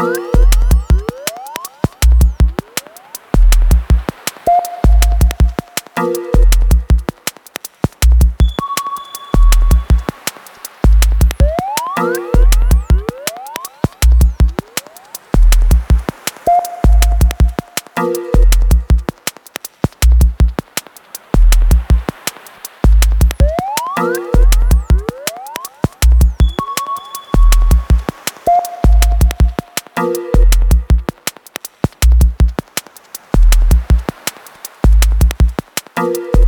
you Bye.